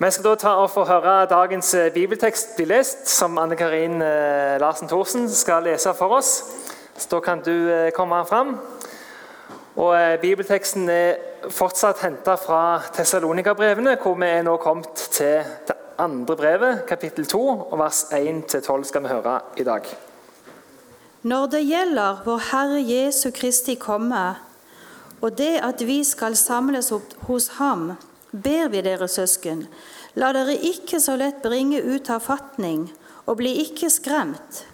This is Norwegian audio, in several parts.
Vi skal da ta og få høre dagens eh, bibeltekst bli lest, som Anne Karin eh, Larsen Thorsen skal lese for oss. Så da kan du eh, komme fram. Og Bibelteksten er fortsatt henta fra Tessalonika-brevene, hvor vi er nå kommet til det andre brevet, kapittel 2, og vers 1-12 skal vi høre i dag. Når det gjelder vår Herre Jesu Kristi komme, og det at vi skal samles opp hos Ham, ber vi dere søsken, la dere ikke så lett bringe ut av fatning, og bli ikke skremt,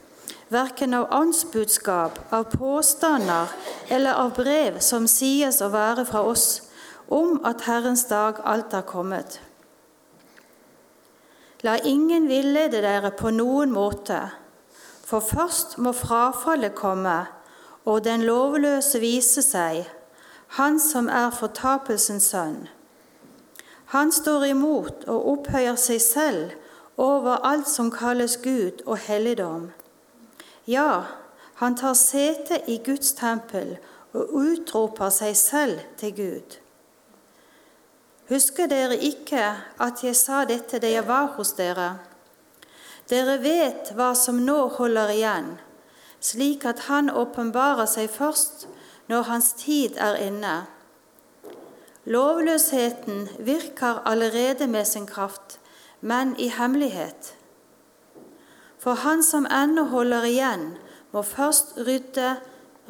verken av åndsbudskap, av påstander eller av brev som sies å være fra oss, om at Herrens dag alt er kommet. La ingen villede dere på noen måte, for først må frafallet komme, og den lovløse vise seg, han som er fortapelsens sønn. Han står imot og opphøyer seg selv over alt som kalles Gud og helligdom. Ja, han tar sete i Guds tempel og utroper seg selv til Gud. Husker dere ikke at jeg sa dette da jeg var hos dere? Dere vet hva som nå holder igjen, slik at han åpenbarer seg først når hans tid er inne. Lovløsheten virker allerede med sin kraft, men i hemmelighet. For han som ennå holder igjen, må først rydde,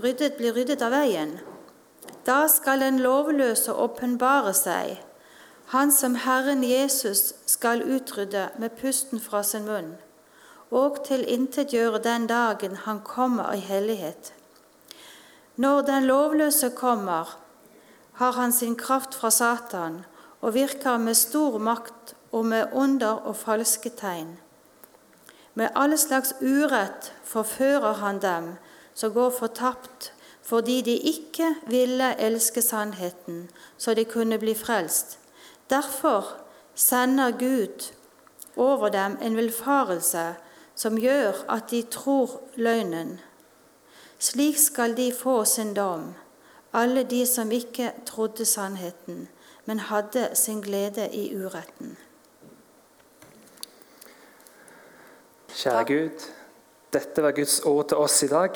ryddet, bli ryddet av veien. Da skal den lovløse åpenbare seg, han som Herren Jesus skal utrydde med pusten fra sin munn, og tilintetgjøre den dagen han kommer i hellighet. Når den lovløse kommer, har han sin kraft fra Satan og virker med stor makt og med onder og falske tegn. Med alle slags urett forfører han dem som går fortapt fordi de ikke ville elske sannheten, så de kunne bli frelst. Derfor sender Gud over dem en villfarelse som gjør at de tror løgnen. Slik skal de få sin dom alle de som ikke trodde sannheten, men hadde sin glede i uretten. Kjære Gud, dette var Guds ord til oss i dag.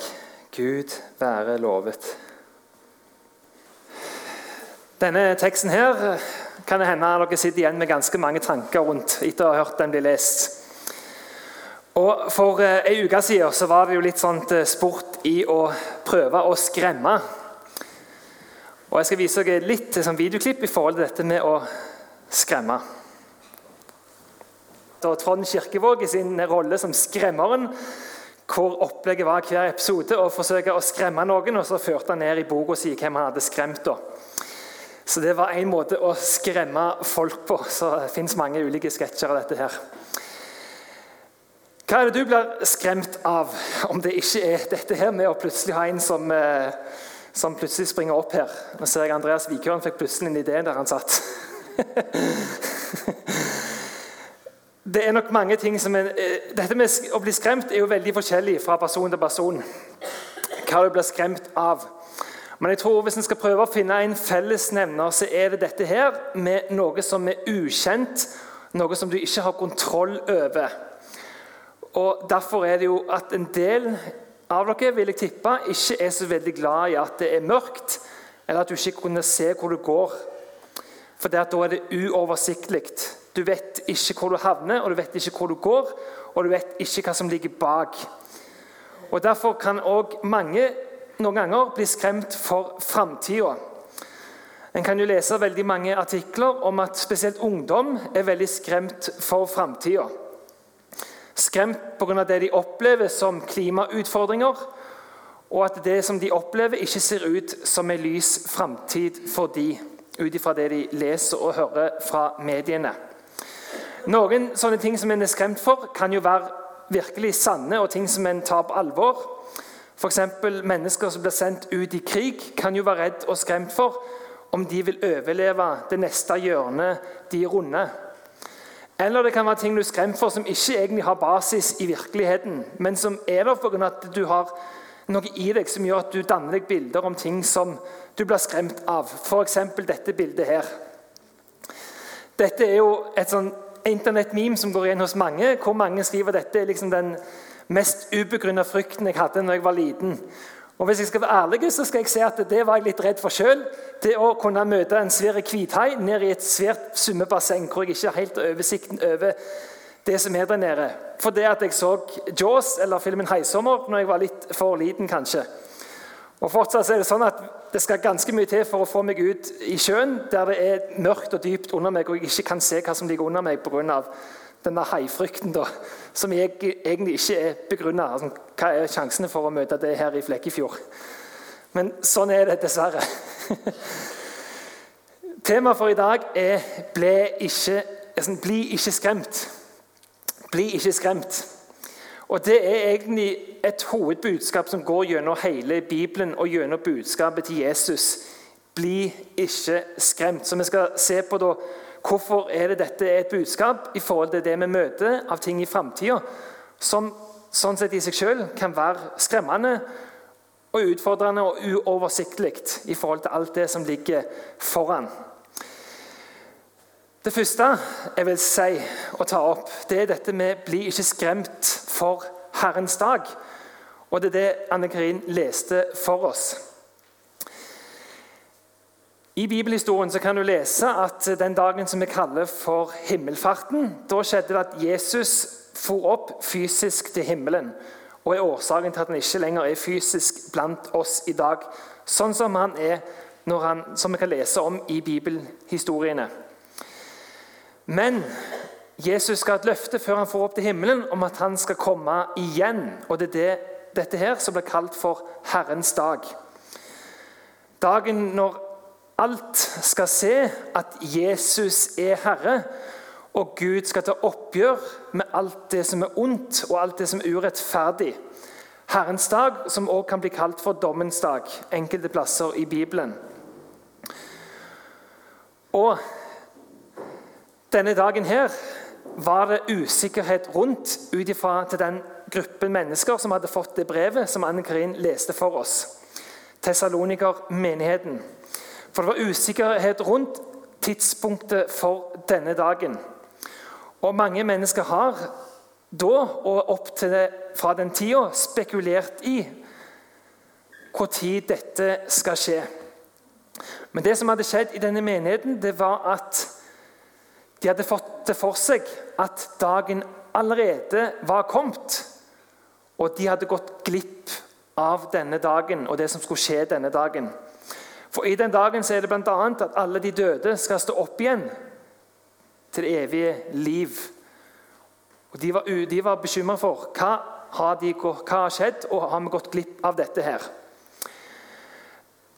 Gud være lovet. Denne teksten her kan det hende dere sitter igjen med ganske mange tanker rundt etter å ha hørt den bli lest. Og For eh, ei uke siden så var det jo litt sånt eh, sport i å prøve å skremme og Jeg skal vise dere litt sånn videoklipp i forhold til dette med å skremme. Da Trond Kirkevåg i sin rolle som skremmeren, hvor opplegget var hver episode å forsøke å skremme noen, og så førte han ned i boka si hvem han hadde skremt. da. Så det var én måte å skremme folk på. Så det fins mange ulike sketsjer av dette her. Hva er det du blir skremt av, om det ikke er dette her med å plutselig ha en som eh, som plutselig springer opp her. Nå ser jeg Andreas Vikøren fikk plutselig en idé der han satt. det er nok mange ting som er, eh, Dette med å bli skremt er jo veldig forskjellig fra person til person. Hva du blir skremt av. Men jeg tror hvis en skal prøve å finne en fellesnevner, så er det dette her med noe som er ukjent, noe som du ikke har kontroll over. Og Derfor er det jo at en del av dere vil jeg tippe, ikke er så veldig glad i at det er mørkt, eller at du ikke kunne se hvor du går. For da er det uoversiktlig. Du vet ikke hvor du havner, og du vet ikke hvor du går, og du vet ikke hva som ligger bak. Og Derfor kan òg mange noen ganger bli skremt for framtida. En kan jo lese veldig mange artikler om at spesielt ungdom er veldig skremt for framtida. Skremt pga. det de opplever som klimautfordringer, og at det som de opplever, ikke ser ut som en lys framtid for de, ut ifra det de leser og hører fra mediene. Noen sånne ting som en er skremt for, kan jo være virkelig sanne og ting som en tar på alvor. F.eks. mennesker som blir sendt ut i krig, kan jo være redd og skremt for om de vil overleve det neste hjørnet de runder. Eller det kan være ting du er skremt for som ikke egentlig har basis i virkeligheten, men som er der pga. at du har noe i deg som gjør at du danner deg bilder om ting som du blir skremt av. F.eks. dette bildet her. Dette er jo et sånn internettmeme som går igjen hos mange, hvor mange skriver dette er liksom den mest ubegrunna frykten jeg hadde når jeg var liten. Og hvis jeg skal være ærlig, så skal jeg si at det var jeg litt redd for sjøl. Det å kunne møte en svær hvithai ned i et svært svømmebasseng hvor jeg ikke har helt oversikten over det som er der nede. For det at jeg så Jaws eller filmen 'Heisommer', når jeg var litt for liten, kanskje. Og fortsatt er det sånn at det skal ganske mye til for å få meg ut i sjøen der det er mørkt og dypt under meg, og jeg ikke kan se hva som ligger under meg pga. Denne haifrykten, da, som jeg egentlig ikke er begrunna. Altså, hva er sjansene for å møte det her i Flekkefjord? Men sånn er det dessverre. Temaet for i dag er ikke, altså, bli ikke skremt'. Bli ikke skremt. Og Det er egentlig et hovedbudskap som går gjennom hele Bibelen og gjennom budskapet til Jesus. Bli ikke skremt. Så Vi skal se på da, hvorfor er det dette er et budskap i forhold til det vi møter av ting i framtida, som sånn sett i seg selv kan være skremmende og utfordrende og uoversiktlig i forhold til alt det som ligger foran. Det første jeg vil si og ta opp, det er dette med 'bli ikke skremt for Herrens dag'. Og Det er det Anne Karin leste for oss. I bibelhistorien kan du lese at den dagen som vi kaller for himmelfarten, da skjedde det at Jesus for opp fysisk til himmelen. Og er årsaken til at han ikke lenger er fysisk blant oss i dag. Sånn som han er han, som vi kan lese om i bibelhistoriene. Men Jesus skal ha et løfte før han får opp til himmelen om at han skal komme igjen. Og Det er det, dette her som blir kalt for Herrens dag. Dagen når alt skal se at Jesus er Herre, og Gud skal ta oppgjør med alt det som er ondt og alt det som er urettferdig. Herrens dag, som også kan bli kalt for dommens dag enkelte plasser i Bibelen. Og denne dagen her var det usikkerhet rundt ut ifra til den gruppen mennesker som hadde fått det brevet som Anne Karin leste for oss. Tessaloniker-menigheten. For det var usikkerhet rundt tidspunktet for denne dagen. Og mange mennesker har da og opp til det, fra den tida spekulert i når dette skal skje. Men det som hadde skjedd i denne menigheten, det var at de hadde fått det for seg at dagen allerede var kommet. Og de hadde gått glipp av denne dagen og det som skulle skje denne dagen. For i den dagen så er det bl.a. at alle de døde skal stå opp igjen til det evige liv. Og De var, de var bekymra for hva har, de, hva har skjedd, og har vi gått glipp av dette her.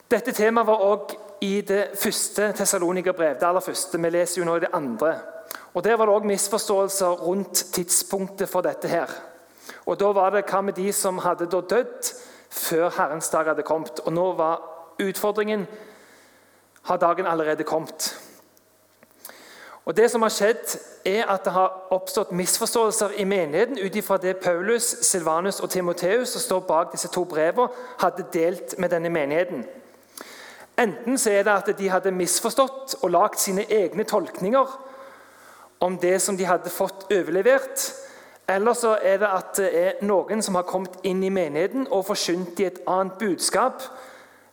Dette temaet var òg i det første Tessalonika-brev. Det aller første. Vi leser jo nå i det andre. Og Der var det òg misforståelser rundt tidspunktet for dette. her. Og Da var det hva med de som hadde dødd før Herrens dag hadde kommet. Og Nå var utfordringen har dagen allerede kommet. Og Det som har skjedd, er at det har oppstått misforståelser i menigheten ut ifra det Paulus, Silvanus og Timoteus, som står bak disse to brevene, hadde delt med denne menigheten. Enten så er det at de hadde misforstått og lagd sine egne tolkninger om det som de hadde fått overlevert. Eller så er det at det er noen som har kommet inn i menigheten og forsynt i et annet budskap,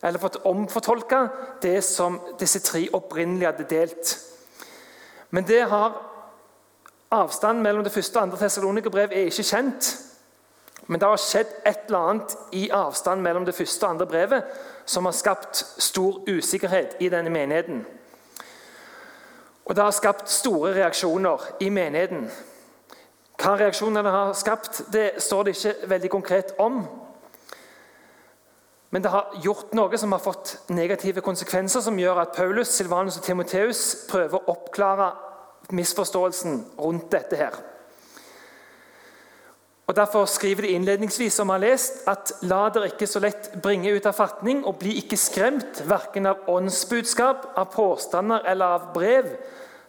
eller fått omfortolka det som disse tre opprinnelig hadde delt. Men det har avstanden mellom det første og andre Tessalonikerbrev er ikke kjent. Men det har skjedd et eller annet i avstanden mellom det første og andre brevet som har skapt stor usikkerhet i denne menigheten. Og Det har skapt store reaksjoner i menigheten. Hva reaksjonene har skapt, det står det ikke veldig konkret om. Men det har gjort noe som har fått negative konsekvenser, som gjør at Paulus, Silvanus og Timoteus prøver å oppklare misforståelsen rundt dette. her. Og Derfor skriver de innledningsvis som har lest, at la dere ikke så lett bringe ut av fatning, og bli ikke skremt, verken av åndsbudskap, av påstander eller av brev,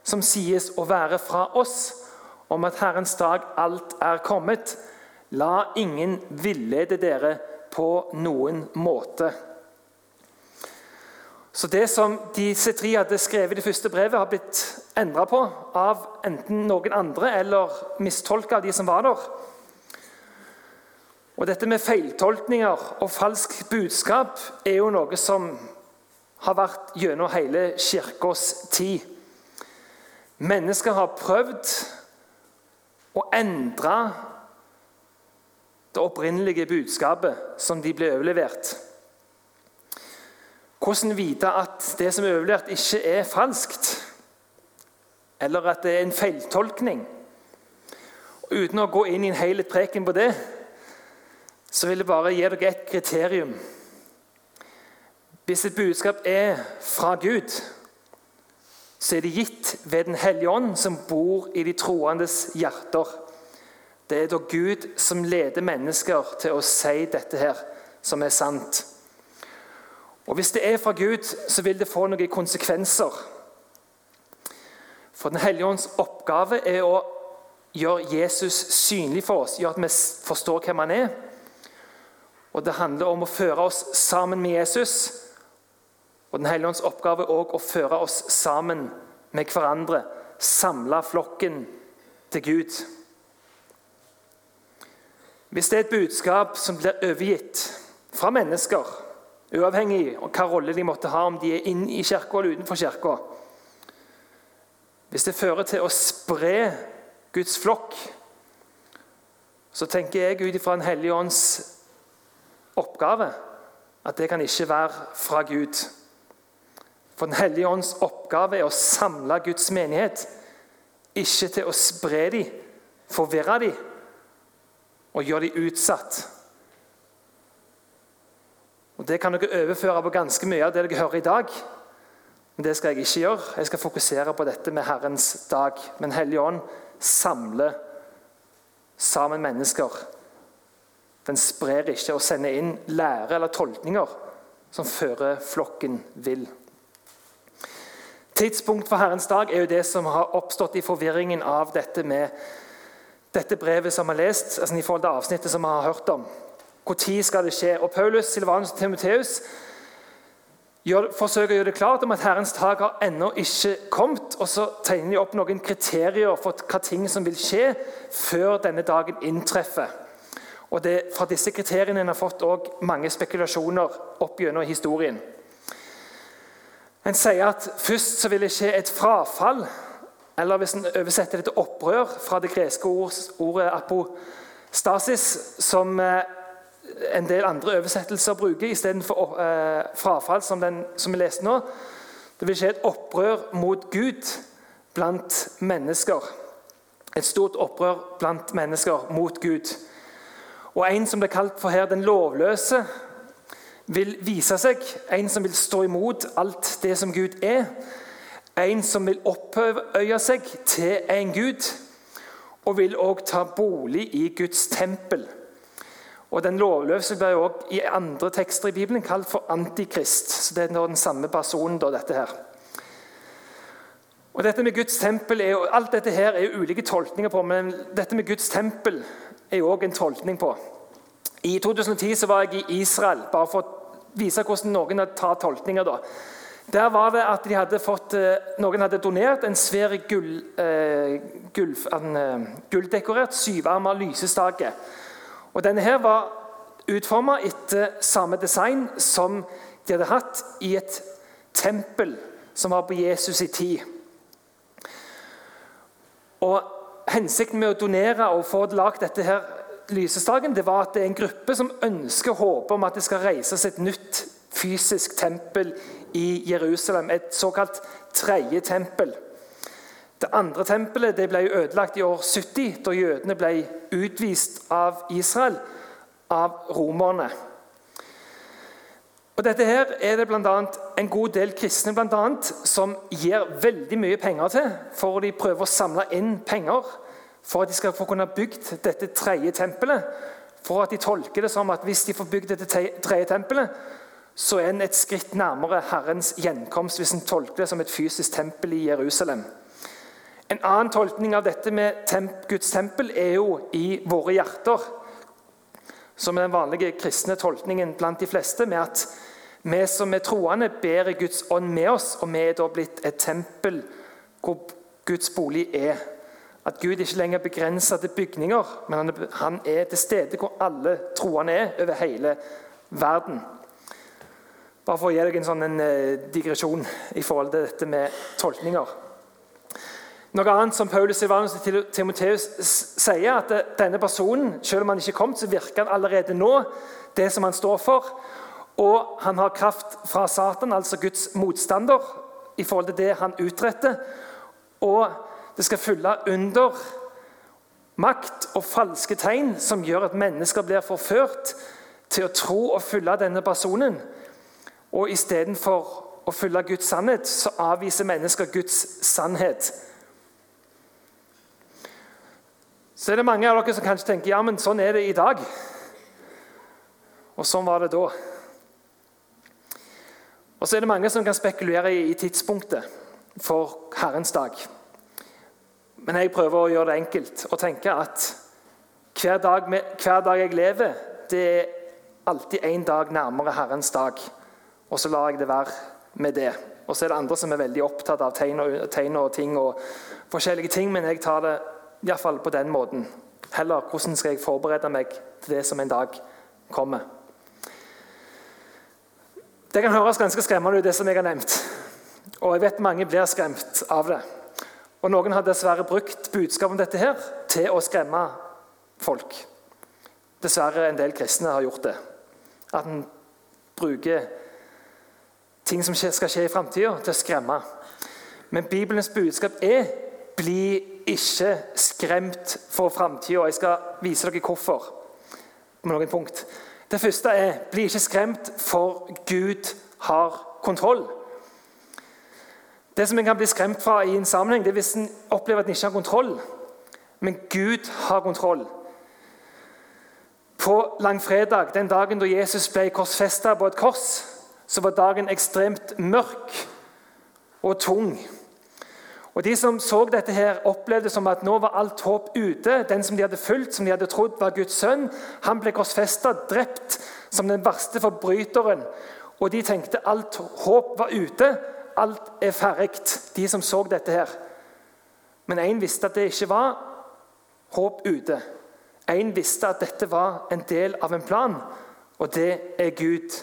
som sies å være fra oss, om at Herrens dag alt er kommet. La ingen villede dere på noen måte. Så det som disse tre hadde skrevet i det første brevet, har blitt endra på av enten noen andre eller mistolka av de som var der. Og Dette med feiltolkninger og falsk budskap er jo noe som har vært gjennom hele kirkas tid. Mennesker har prøvd å endre det opprinnelige budskapet som de ble overlevert. Hvordan vite at det som er overlevert, ikke er falskt? Eller at det er en feiltolkning? uten å gå inn i en hel preken på det, så vil jeg bare gi dere et kriterium. Hvis et budskap er fra Gud, så er det gitt ved Den hellige ånd, som bor i de troendes hjerter. Det er da Gud som leder mennesker til å si dette her, som er sant. Og Hvis det er fra Gud, så vil det få noen konsekvenser. For Den hellige ånds oppgave er å gjøre Jesus synlig for oss, gjøre at vi forstår hvem han er. Og Det handler om å føre oss sammen med Jesus. Og Den hellige ånds oppgave er også å føre oss sammen med hverandre. Samle flokken til Gud. Hvis det er et budskap som blir overgitt fra mennesker uavhengig av hva rolle de måtte ha, om de er inne i kirka eller utenfor kirka. Hvis det fører til å spre Guds flokk, så tenker jeg ut ifra Den hellige ånds oppgave at det kan ikke være fra Gud. For Den hellige ånds oppgave er å samle Guds menighet, ikke til å spre dem, forvirre dem og gjør dem utsatt og Det kan dere overføre på ganske mye av det dere hører i dag. Men det skal jeg ikke gjøre. Jeg skal fokusere på dette med Herrens dag. Men Hellige Ånd samler sammen mennesker. Den sprer ikke og sender inn lære eller tolkninger som fører flokken vill. Tidspunkt for Herrens dag er jo det som har oppstått i forvirringen av dette med dette brevet som vi har lest, altså i forhold til avsnittet som vi har hørt om. Når skal det skje? Og Paulus, Silvanus og Timoteus forsøker å gjøre det klart om at Herrens tak har ennå ikke kommet. Og så tegner de opp noen kriterier for hva ting som vil skje før denne dagen inntreffer. Og det, Fra disse kriteriene en har fått mange spekulasjoner opp gjennom historien. En sier at først så vil det skje et frafall, eller hvis en oversetter det til opprør, fra det greske ordet apostasis, som eh, en del andre oversettelser bruker istedenfor eh, frafall, som, den, som vi leste nå. Det vil skje et opprør mot Gud blant mennesker. Et stort opprør blant mennesker mot Gud. Og en som blir kalt for her den lovløse, vil vise seg. En som vil stå imot alt det som Gud er. En som vil opphøye seg til en Gud, og vil òg ta bolig i Guds tempel. Og Den lovløse blir også i andre tekster i Bibelen kalt for antikrist. så Det er den samme personen. da, dette her. Og dette med Guds tempel er jo, Alt dette her er jo ulike tolkninger på, men dette med Guds tempel er jo også en tolkning på. I 2010 så var jeg i Israel, bare for å vise hvordan noen tar tolkninger. da. Der var det at de hadde fått, eh, Noen hadde donert en svær gull, eh, gull, eh, gulldekorert syvarma lysestake og Denne her var utforma etter samme design som de hadde hatt i et tempel som var på Jesus i tid. Og Hensikten med å donere og få lagd dette her lysestaken det var at det er en gruppe som ønsker håpet om at det skal reises et nytt fysisk tempel i Jerusalem. Et såkalt tredje tempel. Det andre tempelet det ble ødelagt i år 70, da jødene ble utvist av Israel av romerne. Og dette her er det blant annet en god del kristne blant annet, som gir veldig mye penger til, for de prøver å samle inn penger for at de skal få kunne bygd dette tredje tempelet. For at de tolker det som at hvis de får bygd dette tredje tempelet, så er en et skritt nærmere Herrens gjenkomst, hvis en tolker det som et fysisk tempel i Jerusalem. En annen tolkning av dette med temp Guds tempel er jo i våre hjerter. Som er den vanlige kristne tolkningen blant de fleste, med at Vi som er troende, bærer Guds ånd med oss, og vi er da blitt et tempel hvor Guds bolig er. At Gud ikke lenger er begrensa til bygninger, men han er til stede hvor alle troende er over hele verden. Bare for å gi deg en sånn en, eh, digresjon i forhold til dette med tolkninger. Noe annet som Paulus Silvanus til Timoteus sier, at denne personen, selv om han ikke kom, så virker han allerede nå det som han står for. Og han har kraft fra Satan, altså Guds motstander, i forhold til det han utretter. Og det skal følge under makt og falske tegn som gjør at mennesker blir forført til å tro og følge denne personen. Og istedenfor å følge Guds sannhet, så avviser mennesker Guds sannhet. Så er det mange av dere som kanskje tenker ja, men sånn er det i dag. Og sånn var det da. Og så er det mange som kan spekulere i tidspunktet for Herrens dag. Men jeg prøver å gjøre det enkelt og tenke at hver dag, hver dag jeg lever, det er alltid en dag nærmere Herrens dag. Og så lar jeg det være med det. Og så er det andre som er veldig opptatt av tegn og, tegn og ting og forskjellige ting, men jeg tar det iallfall på den måten. Heller hvordan skal jeg forberede meg til det som en dag kommer. Det kan høres ganske skremmende ut, det som jeg har nevnt. Og jeg vet mange blir skremt av det. Og Noen har dessverre brukt budskapet om dette her til å skremme folk. Dessverre en del kristne har gjort det. At en bruker ting som skal skje i framtida, til å skremme. Men Bibelens budskap er bli ikke skremt for framtida. Jeg skal vise dere hvorfor. Med noen punkt. Det første er bli ikke skremt, for Gud har kontroll. Det som en kan bli skremt fra i en sammenheng, det er hvis en opplever at en ikke har kontroll. Men Gud har kontroll. På langfredag, den dagen da Jesus ble korsfesta på et kors, så var dagen ekstremt mørk og tung. Og De som så dette, her, opplevde som at nå var alt håp ute. Den som de hadde fulgt, som de hadde trodd var Guds sønn, han ble korsfesta, drept som den verste forbryteren. Og de tenkte alt håp var ute alt er ferdig, de som så dette her. Men én visste at det ikke var håp ute. Én visste at dette var en del av en plan, og det er Gud.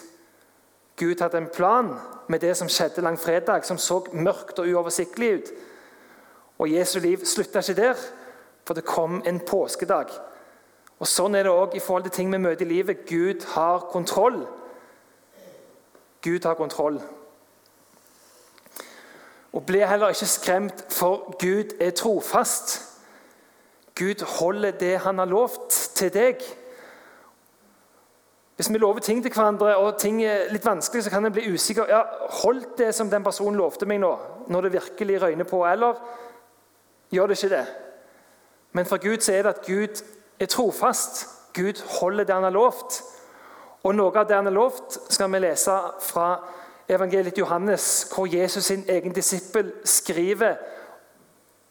Gud hadde en plan med det som skjedde langfredag, som så mørkt og uoversiktlig ut. Og Jesu liv slutta ikke der, for det kom en påskedag. Og Sånn er det òg i forhold til ting vi møter i livet. Gud har kontroll. Gud har kontroll. Og ble heller ikke skremt, for Gud er trofast. Gud holder det han har lovt til deg. Hvis vi lover ting til hverandre, og ting er litt vanskelig, så kan en bli usikker. Ja, Holdt det som den personen lovte meg nå, når det virkelig røyner på, eller gjør det ikke det? Men for Gud så er det at Gud er trofast. Gud holder det han har lovt. Og noe av det han har lovt, skal vi lese fra evangeliet Johannes, hvor Jesus sin egen disippel skriver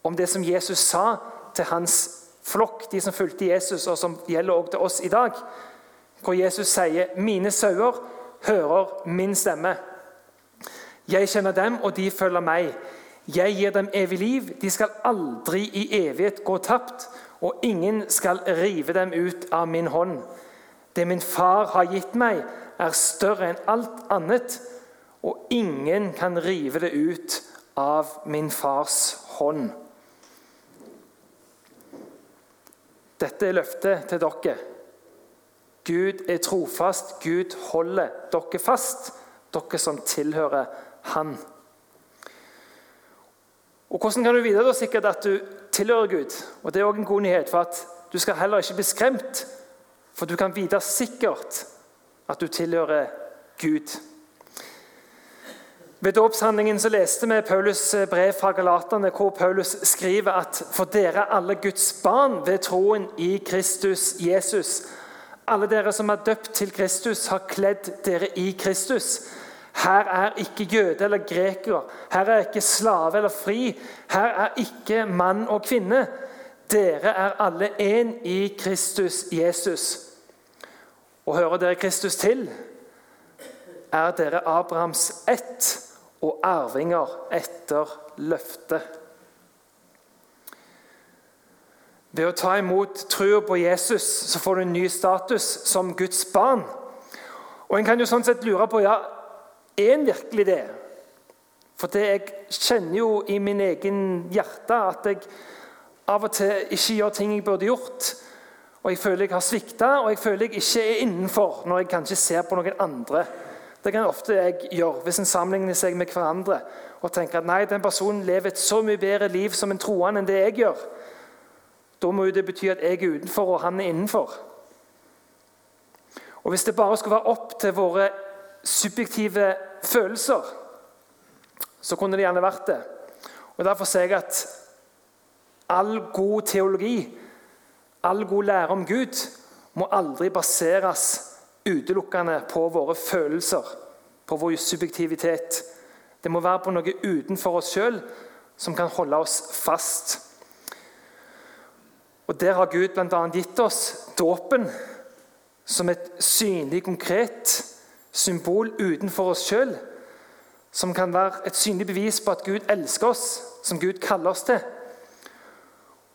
om det som Jesus sa til hans flokk, de som fulgte Jesus, og som gjelder også til oss i dag. Hvor Jesus sier, 'Mine sauer hører min stemme.' 'Jeg kjenner dem, og de følger meg.' 'Jeg gir dem evig liv. De skal aldri i evighet gå tapt.' 'Og ingen skal rive dem ut av min hånd.' 'Det min far har gitt meg, er større enn alt annet.' og ingen kan rive det ut av min fars hånd. Dette er løftet til dere. Gud er trofast. Gud holder dere fast, dere som tilhører Han. Og Hvordan kan du vite da sikkert at du tilhører Gud? Og Det er også en god nyhet, for at du skal heller ikke bli skremt. For du kan vite sikkert at du tilhører Gud. Ved dåpshandlingen leste vi Paulus' brev fra Galaterne, hvor Paulus skriver at for dere er alle Guds barn ved troen i Kristus Jesus. Alle dere som er døpt til Kristus, har kledd dere i Kristus. Her er ikke jøde eller greker, her er ikke slave eller fri. Her er ikke mann og kvinne. Dere er alle én i Kristus Jesus. Og hører dere Kristus til, er dere Abrahams ett og arvinger etter løftet. Ved å ta imot troa på Jesus så får du en ny status som Guds barn. Og En kan jo sånn sett lure på ja, er en virkelig det. For det jeg kjenner jo i min egen hjerte at jeg av og til ikke gjør ting jeg burde gjort. Og jeg føler jeg har svikta, og jeg føler jeg ikke er innenfor når jeg kanskje ser på noen andre. Det kan ofte jeg gjøre hvis en sammenligner seg med hverandre og tenker at nei, den personen lever et så mye bedre liv som en troende enn det jeg gjør. Da må jo det bety at jeg er utenfor, og han er innenfor. Og Hvis det bare skulle være opp til våre subjektive følelser, så kunne det gjerne vært det. Og Derfor sier jeg at all god teologi, all god lære om Gud, må aldri baseres utelukkende på våre følelser, på vår subjektivitet. Det må være på noe utenfor oss sjøl som kan holde oss fast. Og Der har Gud bl.a. gitt oss dåpen som et synlig, konkret symbol utenfor oss sjøl. Som kan være et synlig bevis på at Gud elsker oss, som Gud kaller oss til.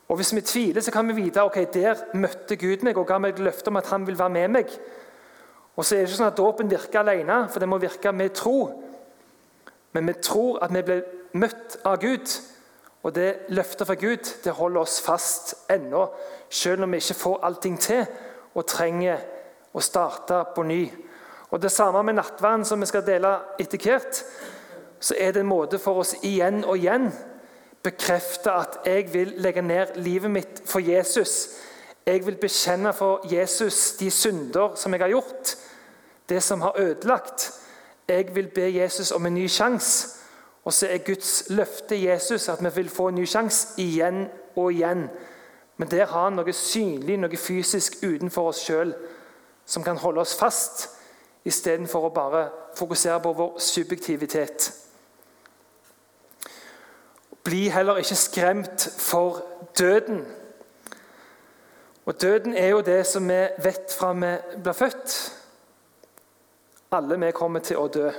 Og Hvis vi tviler, så kan vi vite ok, der møtte Gud meg og ga meg et løfte om at han vil være med meg. Og så er det ikke sånn at Dåpen virker alene, for det må virke med tro. Men vi tror at vi ble møtt av Gud, og det løftet fra Gud det holder oss fast ennå, selv om vi ikke får allting til og trenger å starte på ny. Og Det samme med nattvann, som vi skal dele etter hvert. Så er det en måte for oss igjen og igjen bekrefte at jeg vil legge ned livet mitt for Jesus. Jeg vil bekjenne for Jesus de synder som jeg har gjort, det som har ødelagt. Jeg vil be Jesus om en ny sjanse. Og så er Guds løfte Jesus at vi vil få en ny sjanse igjen og igjen. Men der har han noe synlig, noe fysisk utenfor oss sjøl som kan holde oss fast, istedenfor å bare fokusere på vår subjektivitet. Bli heller ikke skremt for døden. Og Døden er jo det som vi vet fra vi blir født. Alle vi kommer til å dø.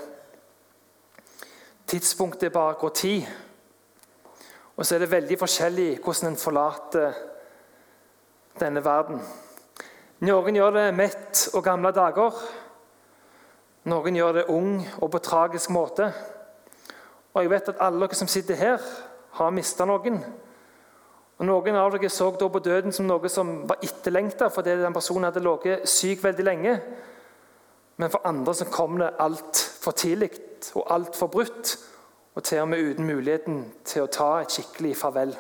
Tidspunktet er bare går tid. Og så er det veldig forskjellig hvordan en forlater denne verden. Noen gjør det mett og gamle dager. Noen gjør det ung og på tragisk måte. Og jeg vet at alle dere som sitter her, har mista noen. Og Noen av dere så da på døden som noe som var etterlengta fordi den personen hadde ligget syk veldig lenge. Men for andre så kom det altfor tidlig og altfor brutt. Og til og med uten muligheten til å ta et skikkelig farvel.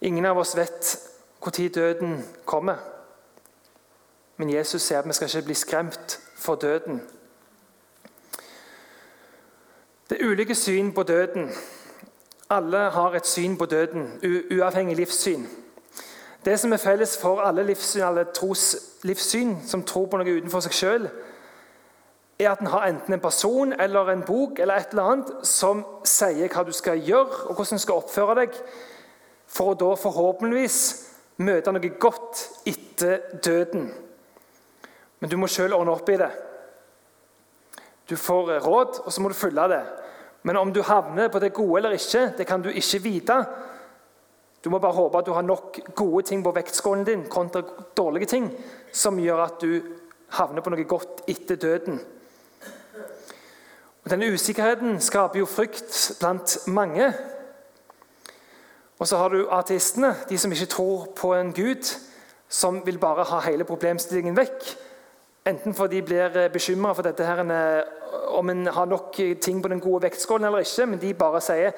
Ingen av oss vet når døden kommer. Men Jesus sier at vi skal ikke bli skremt for døden. Det er ulike syn på døden. Alle har et syn på døden, uavhengig livssyn. Det som er felles for alle livssyn, alle tros livssyn som tror på noe utenfor seg sjøl, er at en har enten en person eller en bok eller et eller annet som sier hva du skal gjøre, og hvordan du skal oppføre deg, for å da forhåpentligvis møte noe godt etter døden. Men du må sjøl ordne opp i det. Du får råd, og så må du følge det. Men om du havner på det gode eller ikke, det kan du ikke vite. Du må bare håpe at du har nok gode ting på vektskålen din kontra dårlige ting som gjør at du havner på noe godt etter døden. Og Denne usikkerheten skaper jo frykt blant mange. Og så har du ateistene, de som ikke tror på en gud, som vil bare ha hele problemstillingen vekk. Enten fordi de blir bekymra for dette her, om en har nok ting på den gode vektskålen eller ikke, men de bare sier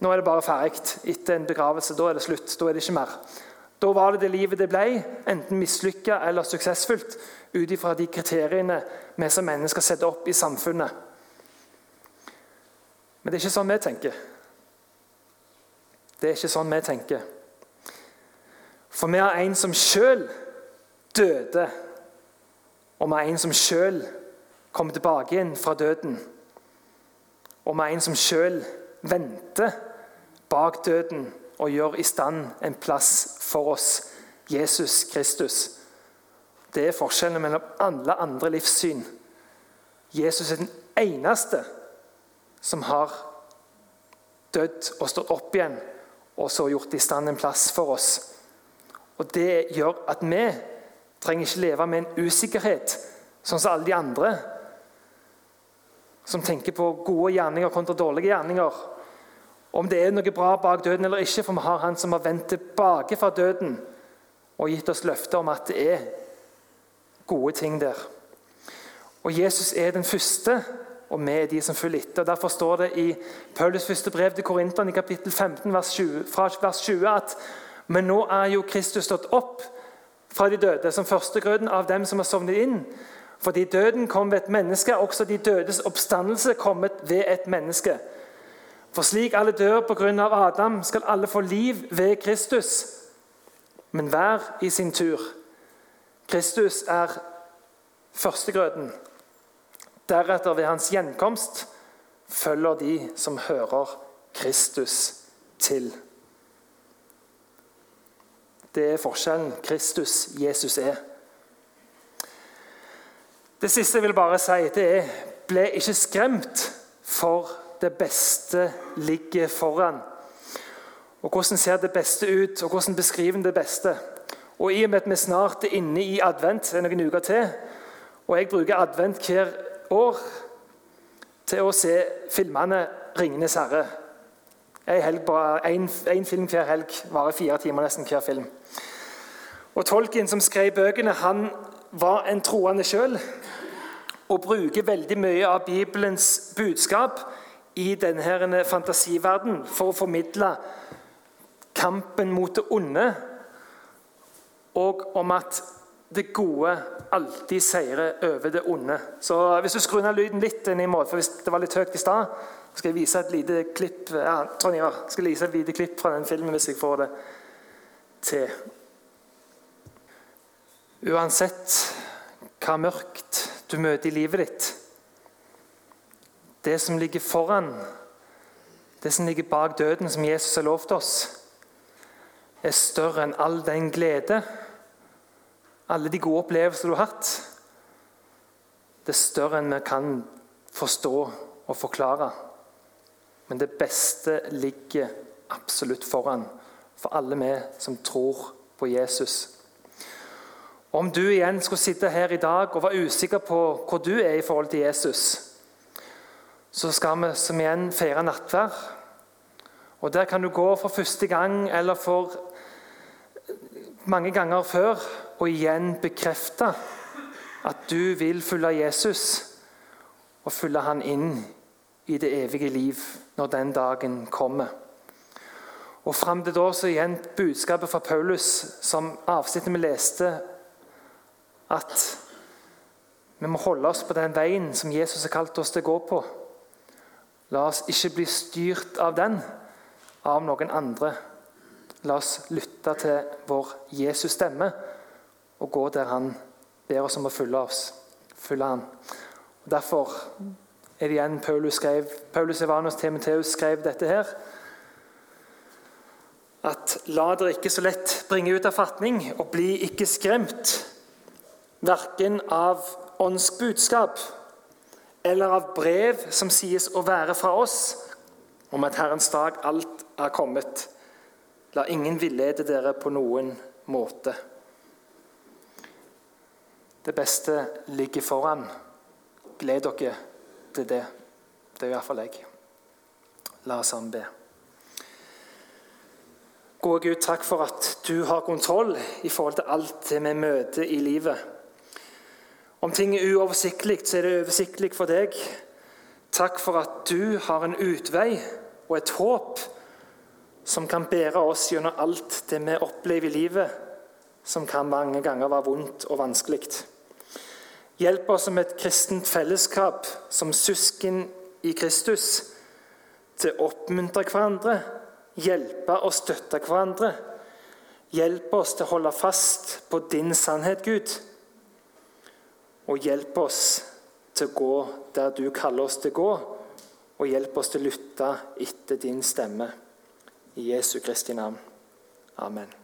nå er det bare ferdig etter en begravelse. Da er det slutt. Da er det ikke mer. Da var det det livet det ble, enten mislykka eller suksessfullt, ut ifra de kriteriene vi som mennesker setter opp i samfunnet. Men det er ikke sånn vi tenker. Det er ikke sånn vi tenker. For vi har en som sjøl døde og vi har en som sjøl kommer tilbake igjen fra døden. Og vi har en som sjøl venter bak døden og gjør i stand en plass for oss, Jesus Kristus. Det er forskjellen mellom alle andre livssyn Jesus er den eneste som har dødd og stått opp igjen, og så gjort i stand en plass for oss. Og Det gjør at vi trenger ikke leve med en usikkerhet, sånn som alle de andre som tenker på gode gjerninger kontra dårlige gjerninger. Om det er noe bra bak døden eller ikke, for vi har Han som har vendt tilbake fra døden og gitt oss løfter om at det er gode ting der. Og Jesus er den første, og er de som følger etter. Derfor står det i Paulus første brev til Korinterne i kapittel 15 vers 20, fra vers 20 at men nå er jo Kristus stått opp fra de døde som førstegrøden av dem som har sovnet inn. Fordi døden kom ved et menneske, også de dødes oppstandelse kommet ved et menneske. For slik alle dør på grunn av Adam, skal alle få liv ved Kristus. Men hver i sin tur. Kristus er førstegrøden. Deretter, ved hans gjenkomst, følger de som hører Kristus til. Det er forskjellen Kristus, Jesus, er. Det siste jeg vil bare si, det er ble ikke skremt, for det beste ligger foran. Og Hvordan ser det beste ut, og hvordan beskriver det beste? Og I og med at vi snart er inne i advent, er noen uker til, og jeg bruker advent hver år til å se filmene 'Ringenes herre'. Én film hver helg varer fire timer nesten hver film. Og Tolkien, som skrev bøkene, han var en troende sjøl og bruker veldig mye av Bibelens budskap i denne fantasiverdenen for å formidle kampen mot det onde, og om at det gode alltid seirer over det onde. Så Hvis du skrur ned lyden litt, inn i mål, for hvis det var litt høyt i stad, skal jeg vise et lite klipp ja, Trond Ivar, skal vise et lite klipp fra den filmen hvis jeg får det til. Uansett hva mørkt du møter i livet ditt, det som ligger foran, det som ligger bak døden, som Jesus har lovt oss, er større enn all den glede, alle de gode opplevelser du har hatt. Det er større enn vi kan forstå og forklare. Men det beste ligger absolutt foran for alle vi som tror på Jesus. Om du igjen skulle sitte her i dag og være usikker på hvor du er i forhold til Jesus, så skal vi som igjen feire nattverd. Og Der kan du gå for første gang eller for mange ganger før og igjen bekrefte at du vil følge Jesus og følge han inn i det evige liv når den dagen kommer. Og Fram til da så igjen budskapet fra Paulus, som avsnittet vi leste, at vi må holde oss på den veien som Jesus har kalt oss til å gå på. La oss ikke bli styrt av den, av noen andre. La oss lytte til vår Jesus stemme og gå der han ber oss om å følge oss. Følge han. Og derfor er det igjen Paulus skrev, Paulus Evanus Timoteus skrev dette her. At la dere ikke så lett bringe ut av fatning, og bli ikke skremt verken av åndsbudskap eller av brev som sies å være fra oss, om at Herrens dag alt er kommet. La ingen villede dere på noen måte. Det beste ligger foran. Gled dere til det. Det er iallfall jeg. La oss sammen be. Gode Gud, takk for at du har kontroll i forhold til alt det vi møter i livet. Om ting er uoversiktlig, så er det oversiktlig for deg. Takk for at du har en utvei og et håp som kan bære oss gjennom alt det vi opplever i livet, som kan mange ganger være vondt og vanskelig. Hjelp oss som et kristent fellesskap, som søsken i Kristus, til å oppmuntre hverandre, hjelpe og støtte hverandre. Hjelp oss til å holde fast på din sannhet, Gud og hjelp oss til å gå der du kaller oss til å gå, og hjelp oss til å lytte etter din stemme. I Jesu Kristi navn. Amen.